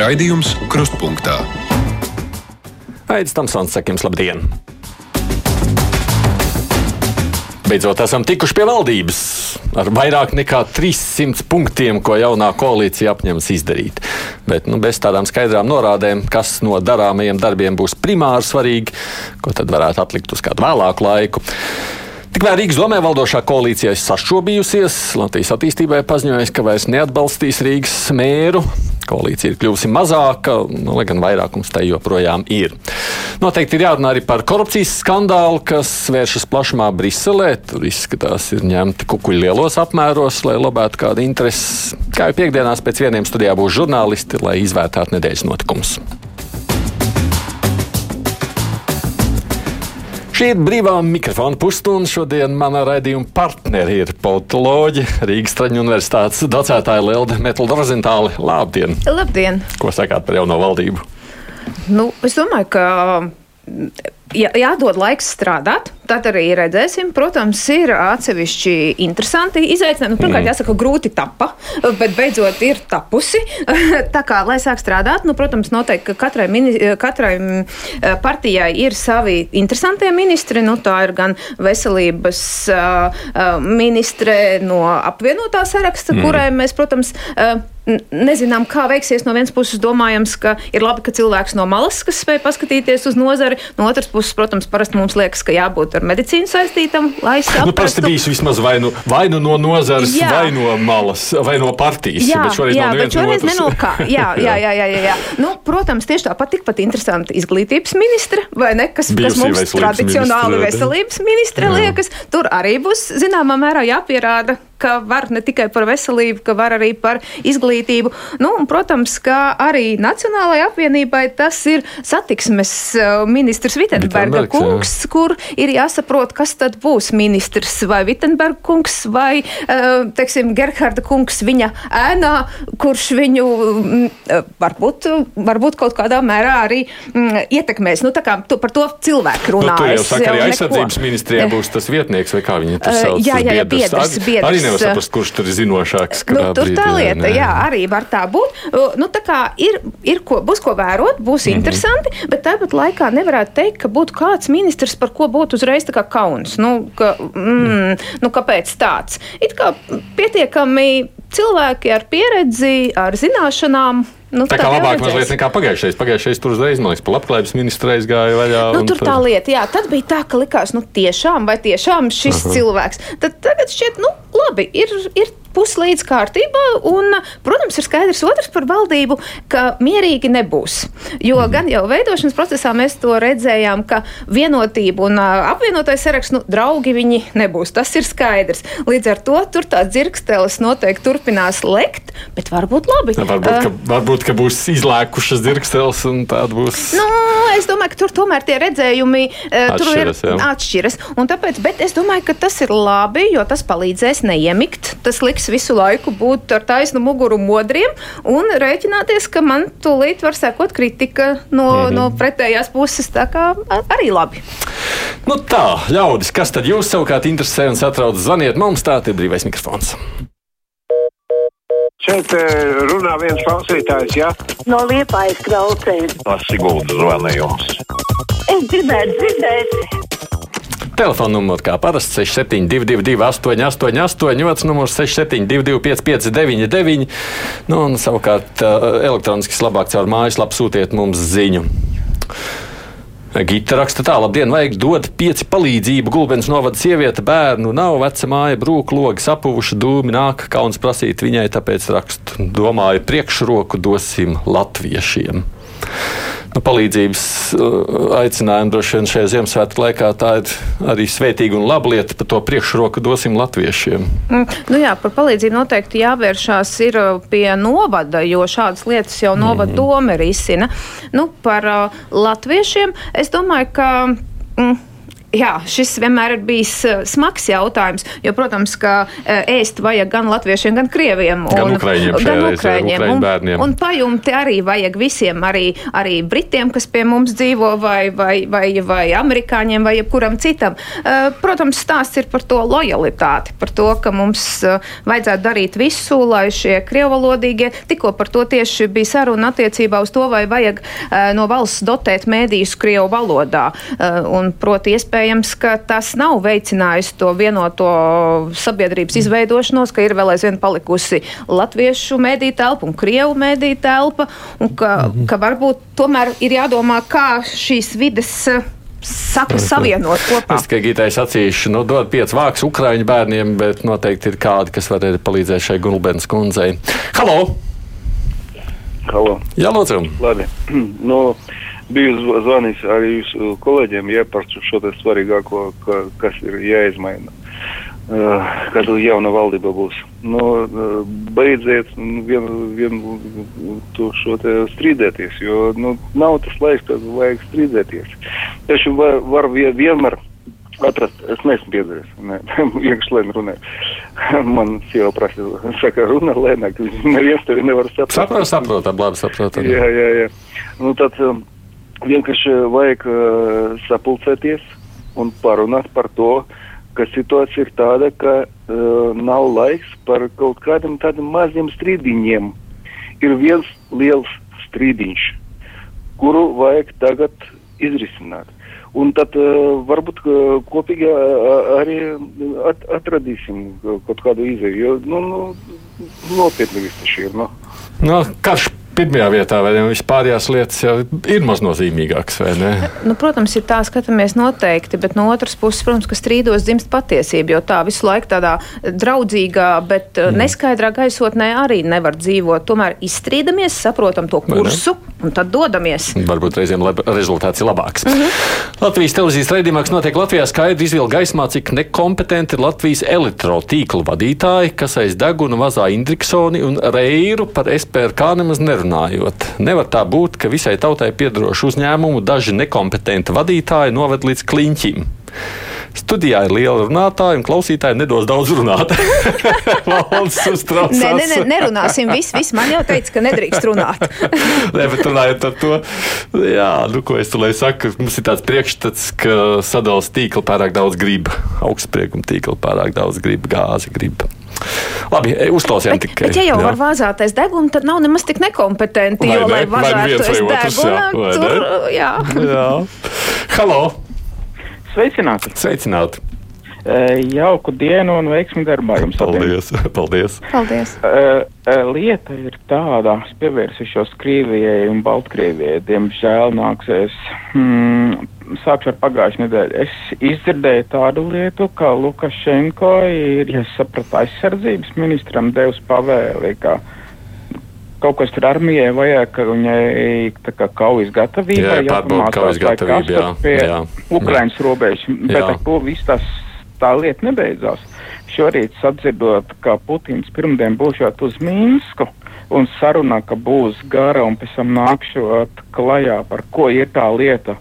Raidījums Krustpunktā. Aizsmeļamies, Tamsons, sakiem, labdien! Beidzot, esam tikuši pie valdības ar vairāk nekā 300 punktiem, ko jaunā koalīcija apņemas izdarīt. Bet nu, bez tādām skaidrām norādēm, kas no darāmajiem darbiem būs primāri svarīgi, ko tad varētu atlikt uz kādu vēlāku laiku. Tikmēr Rīgas domē valdošā koalīcija sašķobījusies. Latvijas attīstībai paziņojas, ka vairs neatbalstīs Rīgas mēru. Koalīcija ir kļuvusi mazāka, nu, lai gan vairākums tai joprojām ir. Noteikti ir jārunā arī par korupcijas skandālu, kas vēršas plašumā Briselē. Tur izskatās, ir ņemti kukuļi lielos apmēros, lai lobētu kādu interesi. Kā jau piekdienās pēc vieniem studijā būs žurnālisti, lai izvērtētu nedēļas notikumus. Šī ir brīvā mikrofona pusstunda. Šodien manā raidījuma partneri ir politoloģi, Rīgas Traņu universitātes docētāja Lelde Metlda Rozentāli. Labdien! Labdien! Ko sakāt par jauno valdību? Nu, es domāju, ka jā, jādod laiks strādāt. Tad arī redzēsim. Protams, ir atsevišķi interesanti izaicinājumi. Nu, pirmkārt, mm. jāsaka, grūti tapa, bet beidzot ir tapusi. Tā kā, lai sāk strādāt, nu, protams, noteikti, ka katrai, mini, katrai partijai ir savi interesantie ministri. Nu, tā ir gan veselības uh, ministre no apvienotā saraksta, mm. kurai mēs, protams, nezinām, kā veiksies. No vienas puses, domājams, ka ir labi, ka cilvēks no malas, kas spēj paskatīties uz nozari. No otras puses, protams, parasti mums liekas, ka jābūt ar medicīnu saistītam, lai saprastu. Nu, parasti bijis vismaz vai nu, vai nu no nozares, jā. vai no malas, vai no partijas. Jā, bet šoreiz, jā, bet šoreiz ne no kā. Jā, jā, jā, jā, jā, jā. Nu, protams, tieši tāpat tikpat interesanti izglītības ministra, vai ne, kas, Bijusī kas mums tradicionāli ministra, veselības ministra liekas. Tur arī būs zināmā mērā jāpierāda, ka var ne tikai par veselību, ka var arī par izglītību. Nu, un, protams, ka arī Nacionālajai apvienībai tas ir satiksmes uh, ministrs Vitenberga kungs, jā. kur ir jāsaprot, kas tad būs ministrs vai Vitenberga kungs vai, uh, teiksim, Gerharda kungs viņa ēnā, kurš viņu mm, uh, varbūt, varbūt kaut kādā mērā arī mm, ietekmēs. Nu, tā kā tu, par to cilvēku runā. Nu, tu jau saka, arī aizsardzības ministrijā būs tas vietnieks vai kā viņi tur sauc. Jā, jā, jā, biedrs, biedrs. Arī nevar saprast, kurš tur ir zinošāks. Nu, tur tā lieta, jā, jā, arī var tā būt. Nu, tā kā ir, ir ko, būs ko vērot, būs mm -hmm. interesanti, bet tāpat laikā nevarētu teikt, ka būtu kāds ministrs, par ko būtu uzreiz tā kā kauns. Nu, ka, mm, nu, kāpēc tāds? It kā pietiekami cilvēki ar pieredzi, ar zināšanām Nu, tā kā labāk mazliet nekā pagājušais. Pagājušais tur uzreiz, man liekas, pa labklājības ministra aizgāja vaļā. Nu, tur tā lieta, jā, tad bija tā, ka likās, nu tiešām, vai tiešām šis Aha. cilvēks. Tad tagad šķiet, nu labi, ir, ir puslīdz kārtībā. Un, protams, ir skaidrs otrs par valdību, ka mierīgi nebūs. Jo mm. gan jau veidošanas procesā mēs to redzējām, ka vienotība un apvienotais saraksts, nu, draugi viņi nebūs. Tas ir skaidrs. Līdz ar to tur tā dzirkstelis noteikti turpinās lekt, bet varbūt labi. Ja, varbūt, uh, ka, varbūt, ka būs izlēkušas dzirkstelis un tāda būs. Nu, es domāju, ka tur tomēr tie redzējumi uh, atšķiras, ir, jā. atšķiras. Tāpēc, bet es domāju, ka tas ir labi, jo tas palīdzēs neiemikt. Tas liks visu laiku būt ar taisnu muguru modriem un rēķināties, ka man tūlīt var sekot kritika no, mm -hmm. no pretējās puses. Tā kā arī labi. Nu tā, ļaudis, kas tad jūs savukārt interesē un satrauc, zvaniet mums, tā ir brīvais mikrofons. Šeit runā viens klausītājs, ja? No liepājas klausējas. Tas ir gudrs zvanījums. Es gribētu dzirdēt Telefona numurs kā parasti 6722, 888, otrs numurs 672, 559, nu, un savukārt elektroniski labāk caur mājaslapu sūtiet mums ziņu. Gita raksta tā, labdien, vajag dot pieci palīdzību. Gulbens novada sieviete, bērnu nav, veca māja, brūk, logi sapuvuši, dūmi nāk, kauns prasīt viņai, tāpēc rakstu. Domāju, priekšroku dosim latviešiem nu, palīdzības uh, aicinājumu droši vien šajā Ziemassvētku laikā tā ir arī svētīga un laba lieta. Par to priekšroku dosim latviešiem. Mm, nu jā, par palīdzību noteikti jāvēršās ir uh, pie novada, jo šādas lietas jau novada mm. doma risina. Nu, par uh, latviešiem es domāju, ka. Mm, Jā, šis vienmēr ir bijis uh, smags jautājums, jo, protams, ka uh, ēst vajag gan latviešiem, gan krieviem. Gan ukraiņiem gan ukraiņiem. Un, bērniem. un pajumti arī vajag visiem, arī, arī britiem, kas pie mums dzīvo, vai, vai, vai, vai amerikāņiem, vai jebkuram citam. Uh, Protams, stāsts ir par to lojalitāti, par to, ka mums vajadzētu darīt visu, lai šie krievalodīgie, tikko par to tieši bija saruna attiecībā uz to, vai vajag no valsts dotēt mēdījus krievu valodā. Un, proti, iespējams, ka tas nav veicinājis to vienoto sabiedrības izveidošanos, ka ir vēl aizvien palikusi latviešu mēdīja telpa un krievu mēdīja telpa, un ka, ka varbūt tomēr ir jādomā, kā šīs vides eh, saku savienot kopā. Es tikai Gitai sacīšu, nu, dod pieci vāks ukraiņu bērniem, bet noteikti ir kādi, kas var arī palīdzēt šai Gulbens kundzei. Halo! Halo. Jā, lūdzu! Labi. nu, biju zv- zvanījis arī jūsu kolēģiem ja, par šo te svarīgāko, ka, kas ir jāizmaina. Uh, kad jauna valdība būs. Nu, uh, beidziet nu, vien, vien to šo te strīdēties, jo nu, nav tas laiks, kad vajag strīdēties. Taču var, var vie- vienmēr atrast, es neesmu piedzīvojis, ne, vienkārši lēni runāju. Man sieva prasa, saka, runa lēnāk, neviens tevi nevar saprast. Saprotam, saprotam, labi saprotam. Jā, jā, jā. Nu, tad um, vienkārši vajag uh, sapulcēties un parunāt par to, ka situācija ir tāda, ka uh, nav laiks par kaut kādiem tādiem maziem strīdiņiem. Ir viens liels strīdiņš, kuru vajag tagad izrisināt. Un tad uh, varbūt uh, kopīgi uh, arī at, atradīsim kaut kādu izēju. Jo, nu, nu, nopietni viss tas ir. Nu. Nu, karš pirmajā vietā, vai ne? Vispārējās lietas jau ir maznozīmīgākas, vai ne? Nu, protams, ir tā skatāmies noteikti, bet no otras puses, protams, ka strīdos dzimst patiesība, jo tā visu laiku tādā draudzīgā, bet mm. neskaidrā gaisotnē arī nevar dzīvot. Tomēr izstrīdamies, saprotam to kursu un tad dodamies. Varbūt reizēm rezultāts ir labāks. Mm -hmm. Latvijas televīzijas raidījumā, notiek Latvijā, skaidri izvilka gaismā, cik nekompetenti ir Latvijas elektrotīkla vadītāji, kas aiz deguna vazā Indriksoni un Reiru par SPRK nemaz nerunājot. Nevar tā būt, ka visai tautai piedarošu uzņēmumu daži nekompetenti vadītāji noved līdz kliņķim. Studijā ir liela runātāja, un klausītāji nedos daudz runāt. Valsts uztraucās. Nē, nē, nē, nerunāsim. Viss, viss man jau teica, ka nedrīkst runāt. Nē, bet runājot par to, jā, nu, ko es tur lai saku, mums ir tāds priekšstats, ka sadalījuma tīkla pārāk daudz grib, augstsprieguma tīkla pārāk daudz grib, gāzi grib. Labi, e, uzklausījām tikai. bet, ja jau var vāzāties degunu, tad nav nemaz tik nekompetenti. Vai Jo, ne? lai nu jā, degunu, vai tur, jā. Jā. Halo! Sveicināti! Sveicināti! E, Jauku dienu un veiksmi darbā jums! Paldies! Paldies. Paldies. E, e, Lieta ir tāda, es pievērsušos Krievijai un Baltkrievijai. Diemžēl nāksies. Hmm, sākšu ar pagājušā nedēļu. Es izdzirdēju tādu lietu, ka Lukašenko ir, ja sapratu, aizsardzības ministram devis pavēli, ka kaut kas tur armijai vajag, ka viņai tā kā kaujas gatavība. Jā, pārbauda kaujas gatavību, jā, Pie jā. Ukrainas robežas, bet ar to viss tas tā lieta nebeidzās. Šorīt sadzirdot, ka Putins pirmdien būšot uz Mīnsku un sarunā, ka būs gara un pēc tam nākšot klajā, par ko ir tā lieta.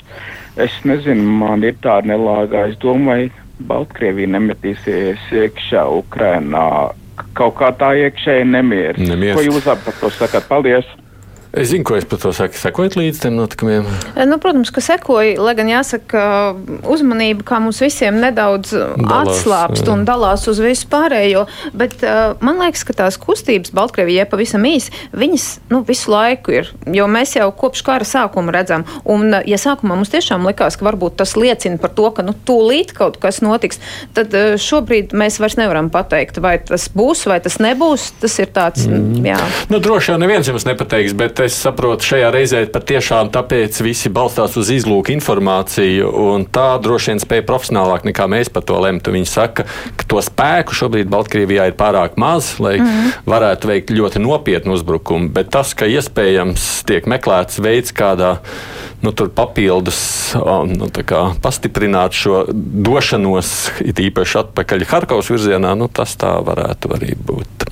Es nezinu, man ir tā nelāgā. Es domāju, Baltkrievija nemetīsies iekšā Ukrainā. Kaut kā tā iekšēji nemieris. Nemieris. Ko jūs par to sakāt? Paldies! Es zinu, ko es par to saku. Sekojot līdz tiem notikumiem. Nu, protams, ka sekoja, lai gan jāsaka, ka uzmanība kā mums visiem nedaudz Dalās, atslābst jā. un dalās uz visu pārējo. Bet uh, man liekas, ka tās kustības Baltkrievijai pavisam īsi, viņas nu, visu laiku ir. Jo mēs jau kopš kara sākuma redzam. Un, ja sākumā mums tiešām likās, ka varbūt tas liecina par to, ka nu, tūlīt kaut kas notiks, tad uh, šobrīd mēs vairs nevaram pateikt, vai tas būs vai tas nebūs. Tas ir tāds, mm. jā. Nu, droši vien neviens jums nepateiks, bet es saprotu, šajā reizē patiešām tāpēc visi balstās uz izlūku informāciju, un tā droši vien spēja profesionālāk nekā mēs par to lemt. Viņi saka, ka to spēku šobrīd Baltkrievijā ir pārāk maz, lai mm. varētu veikt ļoti nopietnu uzbrukumu, bet tas, ka iespējams tiek meklēts veids, kādā nu, papildus um, nu, kā pastiprināt šo došanos, it īpaši atpakaļ Harkavas virzienā, nu, tas tā varētu arī būt.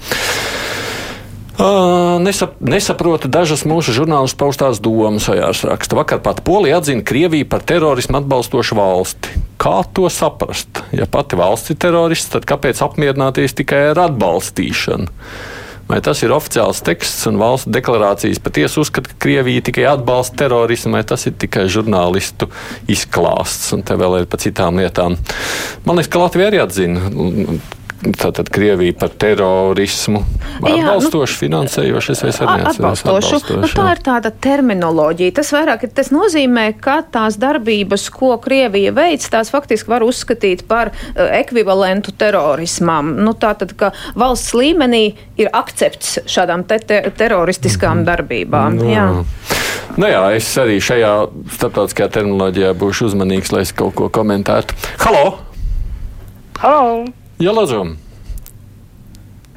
Uh, nesap, nesaprotu dažas mūsu žurnālistu paustās domas, Ojārs raksta. Vakar pat Polija atzina Krieviju par terorismu atbalstošu valsti. Kā to saprast? Ja pati valsts ir terorists, tad kāpēc apmierināties tikai ar atbalstīšanu? Vai tas ir oficiāls teksts un valsts deklarācijas patiesi uzskata, ka Krievija tikai atbalsta terorismu, vai tas ir tikai žurnālistu izklāsts, un te vēl ir pa citām lietām. Man liekas, ka Latvija arī atzina tātad Krievija par terorismu atbalstoši nu, finansējoši. Es atbalstošu. Nu, tā ir tāda terminoloģija. Tas vairāk tas nozīmē, ka tās darbības, ko Krievija veic, tās faktiski var uzskatīt par uh, ekvivalentu terorismam. Nu, tātad, ka valsts līmenī ir akcepts šādām te te teroristiskām mm. darbībām. No. Jā. Nu jā, es arī šajā starptautiskajā terminoloģijā būšu uzmanīgs, lai es kaut ko komentētu. Halo! Halo! Jā.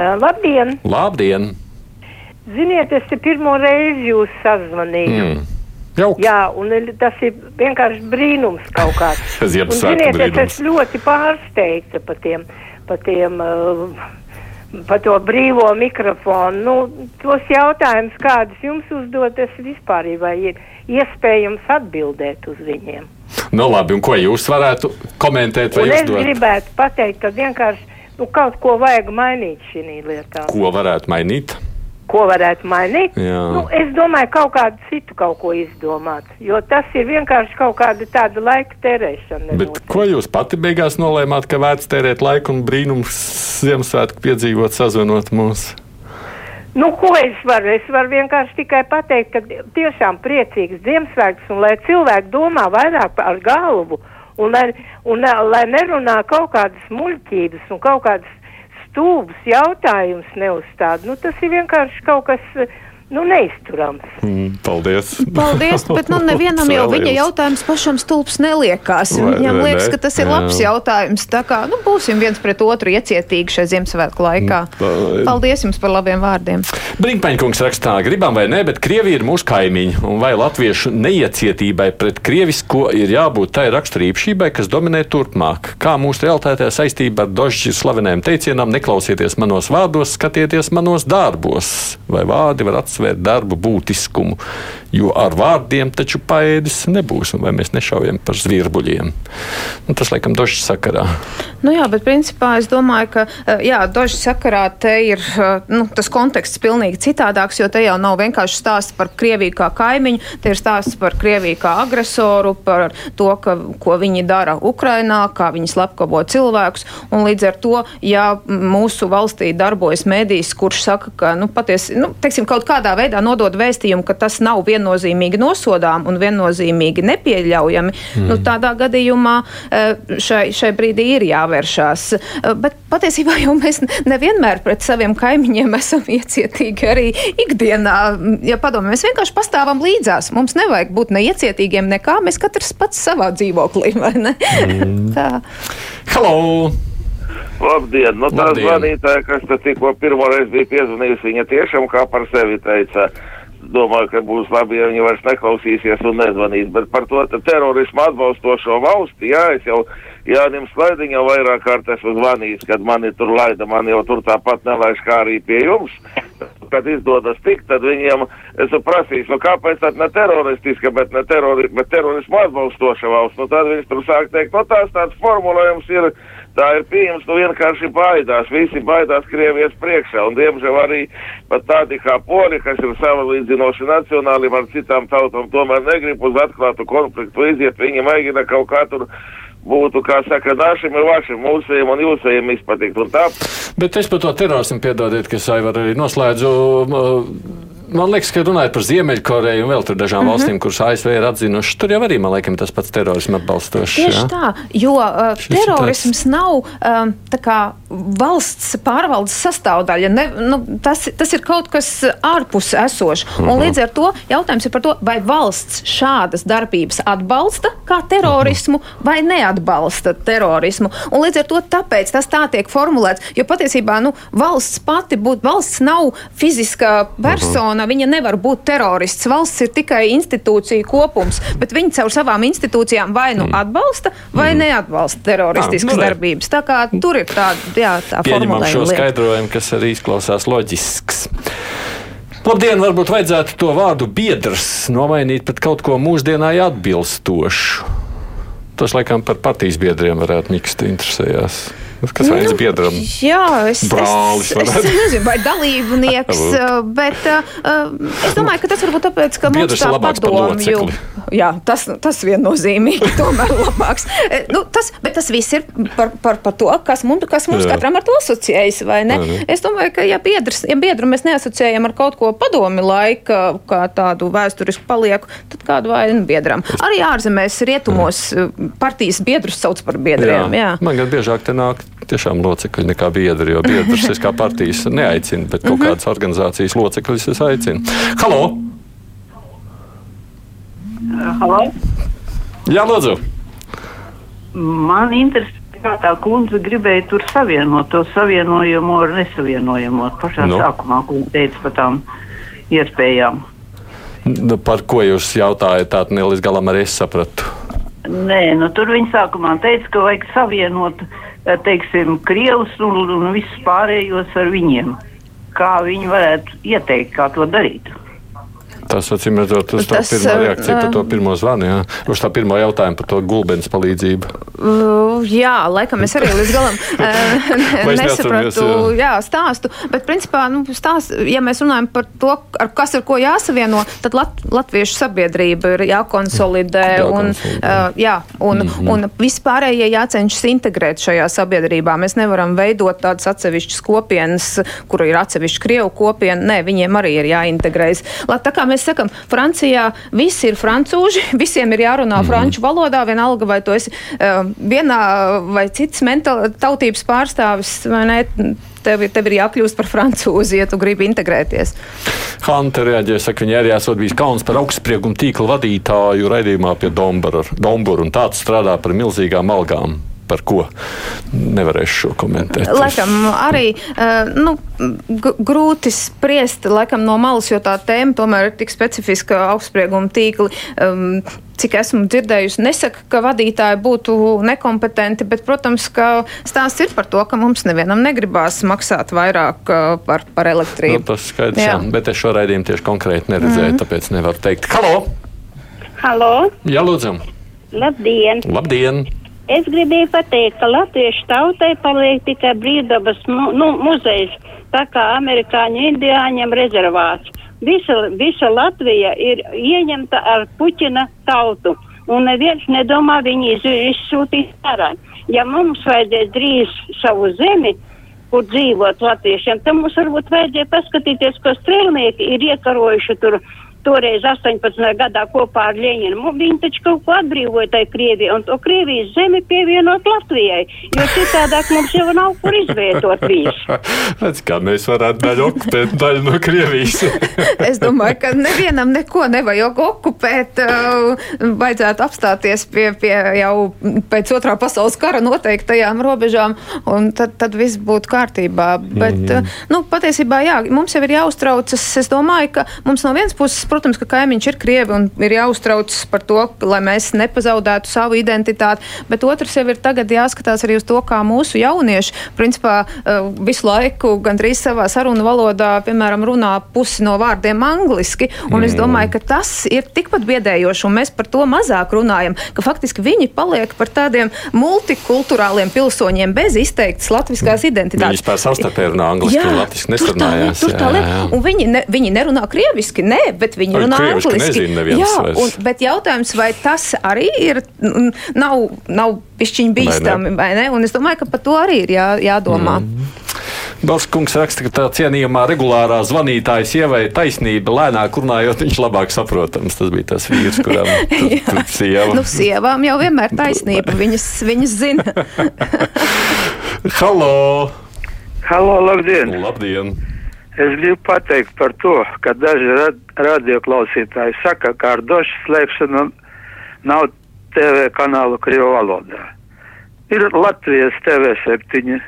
Uh, labdien! Labdien! Ziniet, es te pirmo reizi jūs sazvanīju. Mm. Jauki. Jā, un tas ir vienkārši brīnums kaut kāds. un, ziniet, brīnums. es ļoti pārsteigta par tiem, par tiem par to brīvo mikrofonu. Nu, tos jautājumus, kādus jums uzdot, es vispār vai ir iespējams atbildēt uz viņiem. Nu, labi, un ko jūs varētu komentēt? Es uzdot? gribētu pateikt, ka vienkārši nu, kaut ko vajag mainīt šī lietā. Ko varētu mainīt? Ko varētu mainīt? Jā. Nu, es domāju, kaut kādu citu kaut ko izdomāt, jo tas ir vienkārši kaut kāda tāda laika tērēšana. Bet ko jūs pati beigās nolēmāt, ka vērts tērēt laiku un brīnums Ziemassvētku piedzīvot, sazvanot mūsu? Nu, ko es varu? Es varu vienkārši tikai pateikt, ka tiešām priecīgs Ziemassvētks un lai cilvēki domā vairāk par galvu un lai, un, lai nerunā kaut kādas muļķības un kaut kādas stūbas jautājumus neuzstāda. Nu, tas ir vienkārši kaut kas nu, neizturams. Mm, paldies. Paldies, bet nu, nevienam jau viņa jautājums pašam stulbs neliekās. Vai, Viņam vai, liekas, ne? ka tas ir jā. labs jautājums. Tā kā nu, būsim viens pret otru iecietīgi šajā Ziemassvētku laikā. Mm, paldies jums par labiem vārdiem. Brinkpaņkungs rakstā, gribam vai ne, bet Krievija ir mūsu kaimiņi. Un vai latviešu neiecietībai pret krievisko ir jābūt tai raksturībai, kas dominē turpmāk? Kā mūsu realitātē saistība ar dožģi slaveniem teicienam neklausieties manos vārdos, skatieties manos darbos? Vai vārdi var atsākt? Uzsvērt darba būtiskumu, jo ar vārdiem taču paēdis nebūs, vai mēs nešaujam par zvirbuļiem. Nu, tas, laikam, došs sakarā. Nu jā, bet principā es domāju, ka eh, jā, došs sakarā te ir eh, nu, tas konteksts pilnīgi citādāks, jo te jau nav vienkārši stāsts par Krieviju kā kaimiņu, te ir stāsts par Krieviju kā agresoru, par to, ka, ko viņi dara Ukrainā, kā viņi slepkavo cilvēkus, un līdz ar to, ja mūsu valstī darbojas mēdījis, kurš saka, ka, nu, patiesi, nu, teiksim, kaut kādā veidā nodod vēstījumu, ka tas nav viennozīmīgi nosodām un viennozīmīgi nepieļaujami, mm. nu, tādā gadījumā eh, šai, šai brīdī ir jāvēršās. Eh, bet patiesībā jau mēs nevienmēr pret saviem kaimiņiem esam iecietīgi arī ikdienā. Ja padomā, mēs vienkārši pastāvam līdzās. Mums nevajag būt neiecietīgiem nekā. Mēs katrs pats savā dzīvoklī, vai ne? Mm. Tā. Hello! Labdien! Nu, tā zvanītāja, kas te tikko pirmoreiz bija piezvanījusi, viņa tiešām kā par sevi teica. Domāju, ka būs labi, ja viņi vairs neklausīsies un nezvanīs. Bet par to terorismu atbalstošo valsti, jā, es jau Jānim Slaidiņam vairāk kārt esmu zvanījis, kad mani tur laida, man jau tur tāpat nelaiž kā arī pie jums. Kad izdodas tikt, tad viņiem esmu prasījis, nu kāpēc tad ne teroristiska, bet ne terori, bet terorismu atbalstoša valsts. Nu tad viņš tur sāk teikt, nu tās tāds formulējums ir tā ir pieejams, nu vienkārši baidās, visi baidās Krievijas priekšā, un diemžēl arī pat tādi kā poli, kas ir savalīdzinoši nacionāli ar citām tautām, tomēr negrib uz atklātu konfliktu iziet, viņi mēģina kaut kā tur būtu, kā saka, našiem ir vašiem, mūsējiem un jūsējiem izpatikt. Bet es par to terorismu piedodiet, ka es arī noslēdzu. Uh, man liekas, ka runājot par Ziemeļkoreju un vēl tur dažām mm -hmm. valstīm, kuras ASV ir atzinušas, tur jau arī, man liekas, tas pats terorismu atbalstošs. Tieši jā? tā, jo uh, terorisms tāds... nav um, kā, valsts pārvaldes sastāvdaļa. Ne, nu, tas, tas ir kaut kas ārpus esošs. Mm -hmm. Un līdz ar to jautājums ir par to, vai valsts šādas darbības atbalsta kā terorismu mm -hmm. vai neatbalsta terorismu. Un līdz ar to tāpēc tas tā tiek formulēts, jo patiesībā nu, valsts pati būtu, valsts nav fiziska persona. Mm -hmm persona viņa nevar būt terorists. Valsts ir tikai institūcija kopums, bet viņi caur savām institūcijām vai nu mm. atbalsta, vai mm. neatbalsta teroristiskas ah, nu, darbības. Tā kā tur ir tāda, jā, tā formulējuma. šo skaidrojumu, kas arī izklausās loģisks. Labdien, varbūt vajadzētu to vārdu biedrs nomainīt pret kaut ko mūsdienai atbilstošu. Tas laikam par partijas biedriem varētu miksti interesējās. Kas vajadz nu, biedram? Jā, es, Brālis, es, es nezinu, vai dalībnieks, bet uh, es domāju, ka tas varbūt tāpēc, ka Biedrs mums tā padomju. Jā, tas, tas viennozīmīgi tomēr labāks. nu, tas, bet tas viss ir par, par, par to, kas mums, kas mums jā. katram ar to asociējas, vai ne? Jā. Es domāju, ka ja, biedrs, ja biedru mēs neasociējam ar kaut ko padomi laika, kā tādu vēsturisku palieku, tad kādu vainu biedram. Arī ārzemēs, rietumos partijas biedrus sauc par biedriem. Jā. Jā. Man gan biežāk te nāk tiešām locekļi nekā biedri, jo biedrus es kā partijas neaicinu, bet kaut mhm. kādas organizācijas locekļus es aicinu. Halo! Halo! Jā, lūdzu! Man interesē, kā tā kundze gribēja tur savienot to savienojamo ar nesavienojamo. Pašā nu. sākumā, viņa teica par tām iespējām. Nu, par ko jūs jautājat, tā ne līdz galam arī es sapratu? Nē, nu tur viņa sākumā teica, ka vajag savienot uh, teiksim, Krievus un, un visus pārējos ar viņiem. Kā viņi varētu ieteikt, kā to darīt? Tas, acīm redzot, uz tā pirmā eh, reakcija par to pirmo zvanu, jā. uz tā pirmo jautājumu par to gulbens palīdzību. Uh, jā, laikam es arī līdz galam uh, nesapratu jā, stāstu, bet principā, nu, stāst, ja mēs runājam par to, ar kas ar ko jāsavieno, tad lat, latviešu sabiedrība ir jākonsolidē, un, uh, jā, un, mm -hmm. un vispārējie jācenšas integrēt šajā sabiedrībā. Mēs nevaram veidot tādas atsevišķas kopienas, kur ir atsevišķa Krievu kopiena. Nē, viņiem arī ir jāintegrējas. Lat, tā kā mēs mēs sakam, Francijā visi ir francūži, visiem ir jārunā mm. franču valodā, vienalga vai tu esi uh, vienā vai citas tautības pārstāvis vai ne. Tev, tev ir jākļūst par francūzi, ja tu gribi integrēties. Hanta reaģēja, saka, viņa arī esot bijis kauns par augstsprieguma tīkla vadītāju raidījumā pie Dombura, un tāds strādā par milzīgām algām par ko nevarēšu šo komentēt. Laikam arī uh, nu, grūti spriest laikam, no malas, jo tā tēma tomēr ir tik specifiska augstsprieguma tīkli. Um, cik esmu dzirdējusi, nesaka, ka vadītāji būtu nekompetenti, bet, protams, ka stāsts ir par to, ka mums nevienam negribās maksāt vairāk uh, par, par elektrību. Nu, tas skaidrs, jā. jā, bet es šo raidījumu tieši konkrēti neredzēju, mm. tāpēc nevaru teikt. Halo! Halo! Jā, lūdzu! Labdien! Labdien! Es gribēju pateikt, ka latviešu tautai paliek tikai brīvdabas mu, nu, muzejs, tā kā amerikāņu indiāņiem rezervāts. Visa, visa Latvija ir ieņemta ar Puķina tautu, un neviens nedomā viņu izsūtīt ārā. Ja mums vajadzēs drīz savu zemi, kur dzīvot latviešiem, tad mums varbūt vajadzēja paskatīties, ko strēlnieki ir iekarojuši tur toreiz 18. gadā kopā ar Ļeņinu. Viņi taču kaut ko atbrīvoja tai Krievijai, un to Krievijas zemi pievienot Latvijai, jo citādāk mums jau nav kur izvietot viņus. Redz, kā mēs varētu daļu okupēt daļu no Krievijas. es domāju, ka nevienam neko nevajag okupēt. Uh, vajadzētu apstāties pie, pie jau pēc otrā pasaules kara noteiktajām robežām, un tad, tad viss būtu kārtībā. Bet, mm -hmm. nu, patiesībā, jā, mums jau ir jāuztraucas. Es domāju, ka mums no vienas puses protams, ka kaimiņš ir krievi un ir jāuztraucas par to, lai mēs nepazaudētu savu identitāti, bet otrs jau ir tagad jāskatās arī uz to, kā mūsu jaunieši, principā, eh, visu laiku gandrīz savā sarunu valodā, piemēram, runā pusi no vārdiem angliski, un mm. es domāju, ka tas ir tikpat biedējoši, un mēs par to mazāk runājam, ka faktiski viņi paliek par tādiem multikulturāliem pilsoņiem bez izteiktas latviskās identitātes. Viņi vispār savstarpēji runā angliski, jā, un latviski nesarunājās. Tur tā, tur tā lieta, un viņi, ne, viņi nerunā krieviski, nē, bet viņi runā angliski. Jā, un, bet jautājums, vai tas arī ir, nav, nav pišķiņi bīstami, vai ne? Un es domāju, ka par to arī ir jā, jādomā. Mm. Balskungs raksta, ka tā cienījamā regulārā zvanītāja sievai taisnība lēnāk runājot, viņš labāk saprotams. Tas bija tas vīrs, kuram tur sieva. Nu, sievām jau vienmēr taisnība, viņas, viņas zina. Halo! Halo, labdien! Labdien! Es gribu pateikt par to, ka daži radioklausītāji saka, ka ar došu slēpšanu nav TV kanālu Krievu valodā. Ir Latvijas TV septiņi,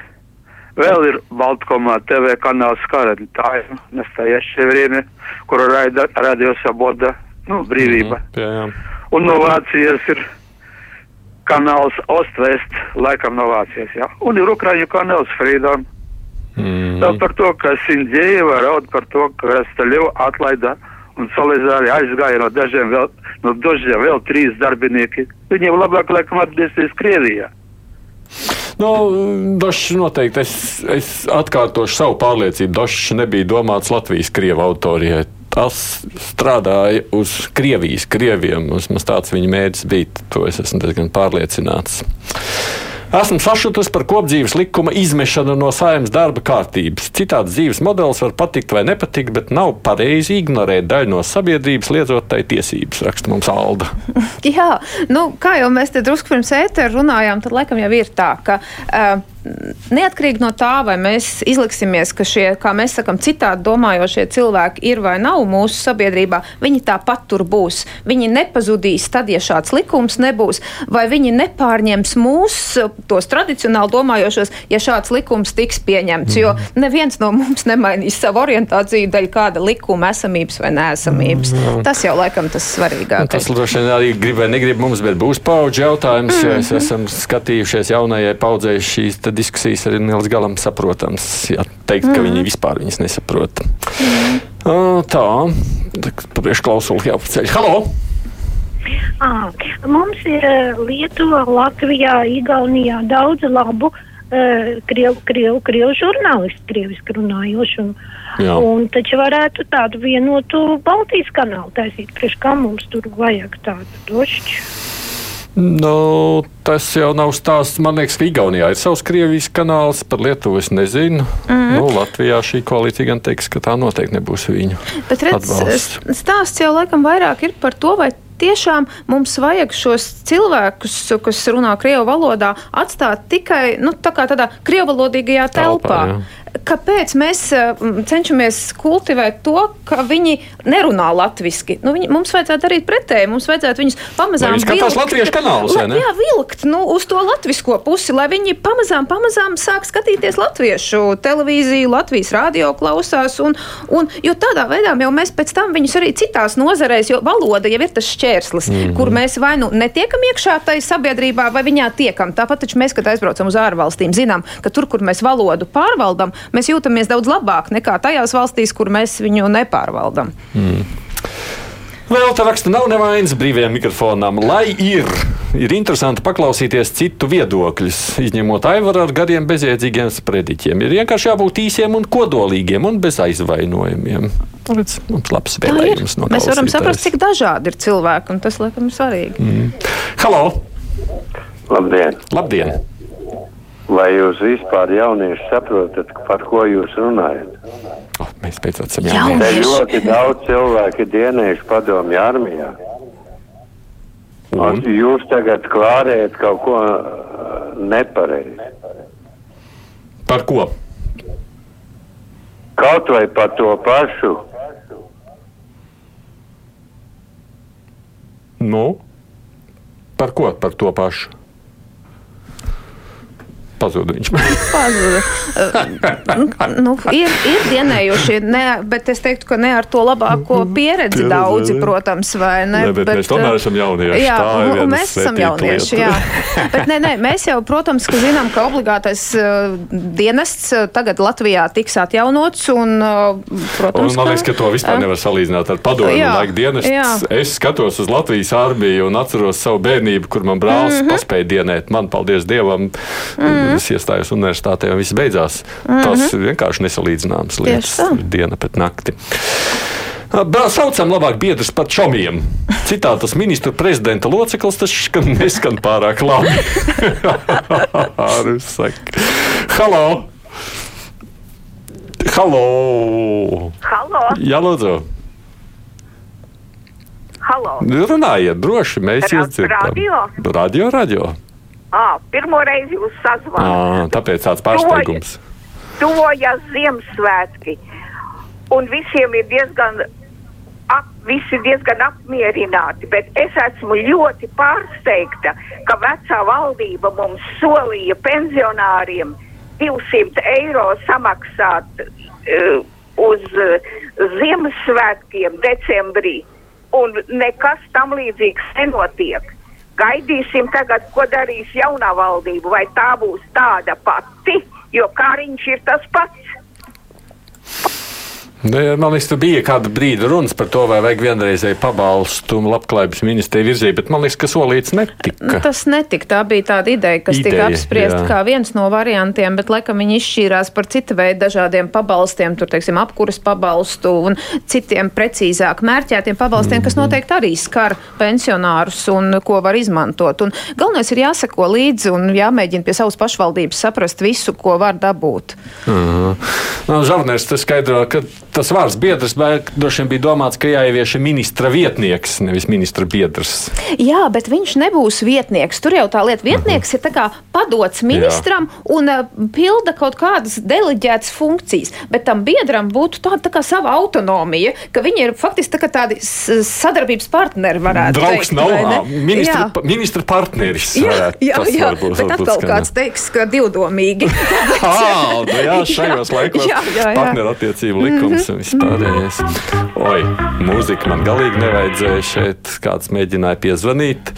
vēl ir Baltkomā TV kanāls Karantājuma, настоящее время, kuru raida Radio Saboda, nu, brīvība. Mm -hmm, jā, jā. Un no Vācijas ir kanāls Ostvest, laikam no Vācijas, jā. Un ir Ukraiņu kanāls Freedom. Tā par to, ka Sindēva raud par to, ka Rastaļevu atlaida un Salīdzāri aizgāja no dažiem vēl, no dažiem vēl trīs darbinieki. Viņiem labāk, laikam, atgriezties Krievijā. Nu, Došs noteikti, es, es atkārtošu savu pārliecību. Došs nebija domāts Latvijas-Krievu autorijai. Tas strādāja uz Krievijas, Krieviem. Vismaz tāds viņa mērķis bija. To es esmu diezgan pārliecināts. Esmu sašutis par kopdzīves likuma izmešanu no saimnes darba kārtības. Citāds dzīves modelis var patikt vai nepatikt, bet nav pareizi ignorēt daļu no sabiedrības, liedzot tai tiesības, raksta mums Alda. Jā, nu, kā jau mēs te drusku pirms ētera runājām, tad laikam jau ir tā, ka. Uh, Neatkarīgi no tā, vai mēs izliksimies, ka šie, kā mēs sakām, citādi domājošie cilvēki ir vai nav mūsu sabiedrībā, viņi tāpat tur būs. Viņi nepazudīs tad, ja šāds likums nebūs, vai viņi nepārņems mūsu, tos tradicionāli domājošos, ja šāds likums tiks pieņemts. Jo mhm. neviens no mums nemainīs savu orientāciju dēļ kāda likuma esamības vai neesamības. Mm. Tas jau laikam tas svarīgākais. Tas droši vien arī grib vai negrib mums, bet būs paudžu jautājums, mm -hmm. esam skatījušies jaunajai paudzei šīs diskusijas arī nelīdz galam saprotams. Jā, teikt, ka mm. viņi vispār viņas nesaprot. Mm. Tā, priekšklausuli jāpaceļ. Halo! À, mums ir Lietuvā, Latvijā, Igaunijā daudz labu uh, krievu, krievu, krievu žurnālistu, krieviski runājošu. Un, Jā. un taču varētu tādu vienotu Baltijas kanālu taisīt, priekš kā mums tur vajag tādu došķu. Nu, tas jau nav stāsts. Man liekas, ka Igaunijā ir savs Krievijas kanāls, par Lietuvu es nezinu. Mm nu, Latvijā šī koalīcija gan teiks, ka tā noteikti nebūs viņu. Bet redz, stāsts jau laikam vairāk ir par to, vai tiešām mums vajag šos cilvēkus, kas runā krievu valodā, atstāt tikai nu, tā tādā krievalodīgajā telpā. telpā kāpēc mēs eh, cenšamies kultivēt to, ka viņi nerunā latviešu? Nu, viņi, mums vajadzētu darīt pretēji. Mums vajadzētu viņus pamazām vilkt. Latviešu kanālus, la, jā, vilkt nu, uz to latvisko pusi, lai viņi pamazām, pamazām sāk skatīties latviešu televīziju, Latvijas radio klausās. Un, un, jo tādā veidā jau mēs pēc tam viņus arī citās nozarēs, jo valoda jau ir tas šķērslis, mm -hmm. kur mēs vai nu netiekam iekšā tajā sabiedrībā, vai viņā tiekam. Tāpat mēs, kad aizbraucam uz ārvalstīm, zinām, ka tur, kur mēs valodu pārvaldam, mēs jūtamies daudz labāk nekā tajās valstīs, kur mēs viņu nepārvaldam. Mm. Vēl tā raksta, nav nevainas brīvajam mikrofonam, lai ir. Ir interesanti paklausīties citu viedokļus, izņemot aivaru ar gariem, bezjēdzīgiem sprediķiem. Ir vienkārši jābūt īsiem un kodolīgiem un bez aizvainojumiem. Redz, mums labs vēlējums no Mēs varam saprast, cik dažādi ir cilvēki, un tas, laikam, ir svarīgi. Mm. Halo! Labdien! Labdien. Vai jūs vispār jaunieši saprotat, par ko jūs runājat? Oh, mēs beidzot esam jaunieši. Te ļoti daudz cilvēku dienējuši padomju armijā. Un jūs tagad klārējat kaut ko uh, nepareizi. Par ko? Kaut vai par to pašu. Nu, par ko par to pašu? Pazuda viņš. pazuda. nu, ir, ir dienējuši, ne, bet es teiktu, ka ne ar to labāko pieredzi daudzi, protams, vai ne? ne bet, bet mēs tomēr esam jaunieši. Jā, mēs esam jaunieši, lieta. jā. bet nē, nē, mēs jau, protams, ka zinām, ka obligātais uh, dienests uh, tagad Latvijā tiks atjaunots un, uh, protams, un man liekas, ka to vispār nevar salīdzināt ar padomju laiku dienestu. Jā. Es skatos uz Latvijas armiju un atceros savu bērnību, kur man brālis mm -hmm. paspēja dienēt. Man, paldies Dievam, mm -hmm es iestājos universitātē un viss beidzās. Mm -hmm. Tas ir vienkārši nesalīdzināms lietas, diena pret nakti. Saucam labāk biedrus par čomiem. Citātas ministru prezidenta loceklis tas skan neskan pārāk labi. Halo! Halo! Halo! Jā, lūdzu! Halo! Runājiet, droši, mēs jūs dzirdam. Radio? Radio, radio. À, pirmo reizi jūs sazvanījāt. Tāpēc tāds pārsteigums. Tuvojas Ziemassvētki, un visiem ir diezgan, ap, visi diezgan apmierināti, bet es esmu ļoti pārsteigta, ka vecā valdība mums solīja pensionāriem 200 eiro samaksāt uh, uz uh, Ziemassvētkiem decembrī, un nekas tam līdzīgs nenotiek. Gaidīsim tagad, ko darīs jaunā valdība, vai tā būs tāda pati, jo Kariņš ir tas pats. Nu, man liekas, tur bija kāda brīdi runas par to, vai vajag vienreizēju pabalstu labklājības ministrija virzīt, bet man liekas, ka solīts netika. Nu, tas netika. Tā bija tāda ideja, kas ideja, tika apspriesta kā viens no variantiem, bet laikam viņi izšķīrās par citu veidu dažādiem pabalstiem, tur, teiksim, apkuras pabalstu un citiem precīzāk mērķētiem pabalstiem, mm -hmm. kas Mhm. noteikti arī skar pensionārus un ko var izmantot. Un galvenais ir jāseko līdzi un jāmēģina pie savas pašvaldības saprast visu, ko var dabūt. Mhm. No, Žavnērs tas skaidro, ka tas vārds biedrs droši vien bija domāts, ka jāievieš ministra vietnieks, nevis ministra biedrs. Jā, bet viņš nebūs vietnieks. Tur jau tā lieta vietnieks uh -huh. ir padots ministram Jā. un uh, pilda kaut kādas deleģētas funkcijas. Bet tam biedram būtu tāda tā kā sava autonomija, ka viņi ir faktiski tā tādi sadarbības partneri, Draugs teikt. nav ministra, Jā. ministra partneris. Jā, varētu. jā, jā varbūt- bet atkal skan. kāds teiks, ka divdomīgi. Ah, nu jā, šajos laikos jā, jā, jā. partnerattiecību likums un Mhm. vispārējais. Oi, mūzika man galīgi nevajadzēja šeit. Kāds mēģināja piezvanīt.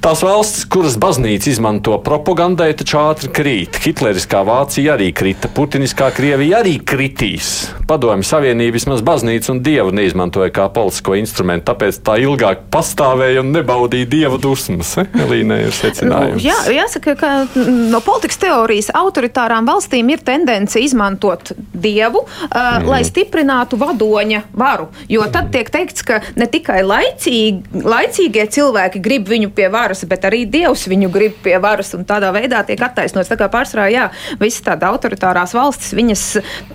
Tās valstis, kuras baznīca izmanto propagandai, taču ātri krīt. Hitleriskā Vācija arī krita, Putiniskā Krievija arī kritīs. Padomju Savienība vismaz baznīcu un dievu neizmantoja kā politisko instrumentu, tāpēc tā ilgāk pastāvēja un nebaudīja dieva dusmas. Eh? Elīnai ir secinājums. Nu, Jā, jāsaka, ka mm, no politikas teorijas autoritārām valstīm ir tendence izmantot dievu, uh, mm. lai stiprinātu vadoņa varu. Jo tad tiek teikts, ka ne tikai laicīgi, laicīgie cilvēki grib viņu pie varas, bet arī dievs viņu grib pie varas. Un tādā veidā tiek attaisnots. Tā kā pārsvarā, jā, visas tādas autoritārās valstis, viņas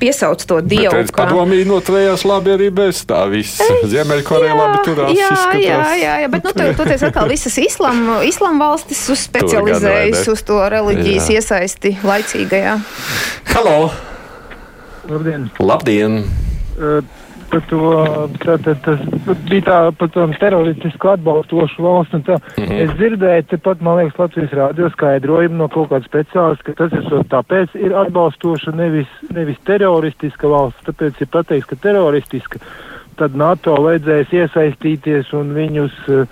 piesauc to dievu. Bet padomīgi noturējās labi arī bez tā visa. Ziemeļkoreja labi turās. Jā, izskatās. jā, jā, jā, bet nu, tur toties atkal visas islama islam valstis uz specializējas uz to reliģijas Jā. iesaisti laicīgajā. Halo! Labdien! Labdien! Uh, par to, tā, tā, tas bija tā par to teroristisku atbalstošu valstu. un Tā. Mm. -hmm. Es dzirdēju, tepat, man liekas, Latvijas rādio skaidrojumu no kaut kāda speciālista, ka tas ir tāpēc ir atbalstoša nevis, nevis teroristiska valsts, tāpēc ir pateikts, ka teroristiska. Tad NATO vajadzēs iesaistīties un viņus uh,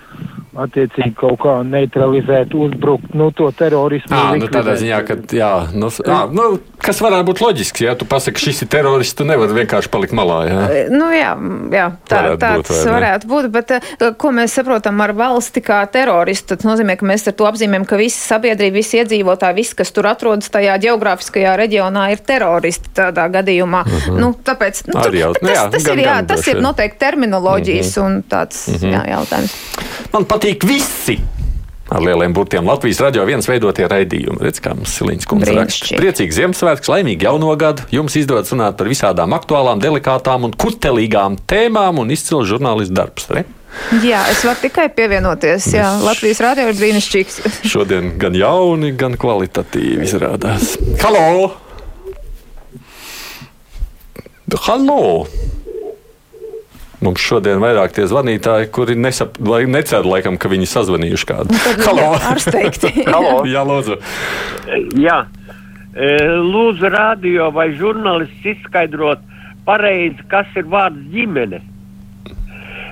attiecīgi kaut kā neutralizēt, uzbrukt, nu, to terorismu. À, nu, tādā ziņā, ka, jā, nu, à, nu, kas varētu būt loģisks, ja tu pasaki, šis ir terorists, tu nevari vienkārši palikt malā. Jā. Nu, jā, jā tā, Varētu tāds būt, varētu būt, bet ko mēs saprotam ar valsti kā teroristu, tas nozīmē, ka mēs ar to apzīmējam, ka visa sabiedrība, visi iedzīvotāji, viss, kas tur atrodas tajā geogrāfiskajā reģionā, ir teroristi tādā gadījumā. Uh Mhm. -huh. nu, tāpēc, nu, tur- jau- bet nu tas, jā, tas, gan- ir, jā, gan tas ir noteikti terminoloģijas Mhm. un tāds Mhm. jā, jautājums. Man patīk visi! Ar lieliem burtiem Latvijas radio viens veidotie raidījumi. Redz, kā mums Siliņš kundze raksta. Priecīgs Ziemassvētks, laimīgi jauno gadu. Jums izdodas runāt par visādām aktuālām, delikātām un kutelīgām tēmām un izcils žurnālistu darbs. Re? Jā, es varu tikai pievienoties. Jā, Latvijas rādio ir brīnišķīgs. Šodien gan jauni, gan kvalitatīvi izrādās. Halo! Halo! Mums šodien vairāk tie zvanītāji, kuri nesap, vai necer, laikam, ka viņi sazvanījuši kādu. Halo! Ārsteigti. Halo. Jā, lūdzu. Jā, E, lūdzu, radio vai žurnālists izskaidrot pareizi, kas ir vārds ģimene.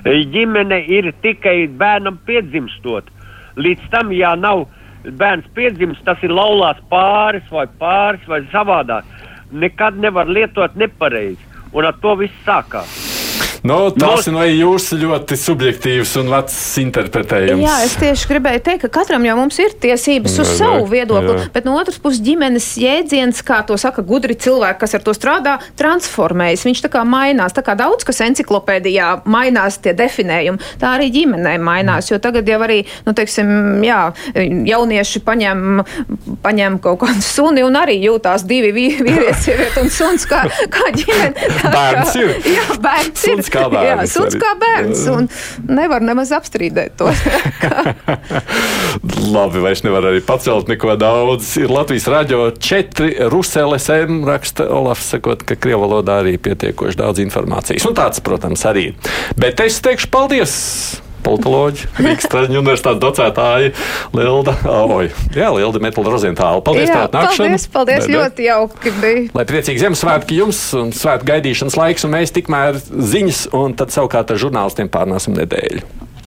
E, Ģimene ir tikai bērnam piedzimstot. Līdz tam, ja nav bērns piedzimst, tas ir laulās pāris vai pāris vai savādāk. Nekad nevar lietot nepareizi. Un ar to viss sākās. Nu, ir no jūsu ļoti subjektīvs un vecs interpretējums. Jā, es tieši gribēju teikt, ka katram jau mums ir tiesības uz Vai, savu viedokli, Jā. bet no otras puses ģimenes jēdziens, kā to saka gudri cilvēki, kas ar to strādā, transformējas. Viņš tā kā mainās, tā kā daudz kas enciklopēdijā mainās tie definējumi, tā arī ģimenē mainās, jo tagad jau arī, nu, teiksim, jā, jaunieši paņem, paņem kaut kādu suni un arī jūtās divi vī- vīrietis, sieviete un suns kā, kā ģimene. Tā Bērns ir. Jā, bērns ir. Suns kā bērns Jā, suns kā bērns, un nevar nemaz apstrīdēt to. Labi, vairs nevar arī pacelt neko daudz. Ir Latvijas radio 4, Ruseles M. raksta Olafs, sakot, ka krievu valodā arī pietiekoši daudz informācijas. Un tāds, protams, arī. Bet es teikšu paldies! Politoloģi, Rīgas Traģiņu universitātes docētāji Lilda. Oi, jā, Lilda Metāla Rozentāla. Paldies Jā, par atnākšanu. paldies, paldies, Bebe. ļoti jauki bija. Lai priecīgi Ziemassvētki jums un svētku gaidīšanas laiks, un mēs tikmēr ziņas, un tad savukārt ar žurnālistiem pārnāsim nedēļu.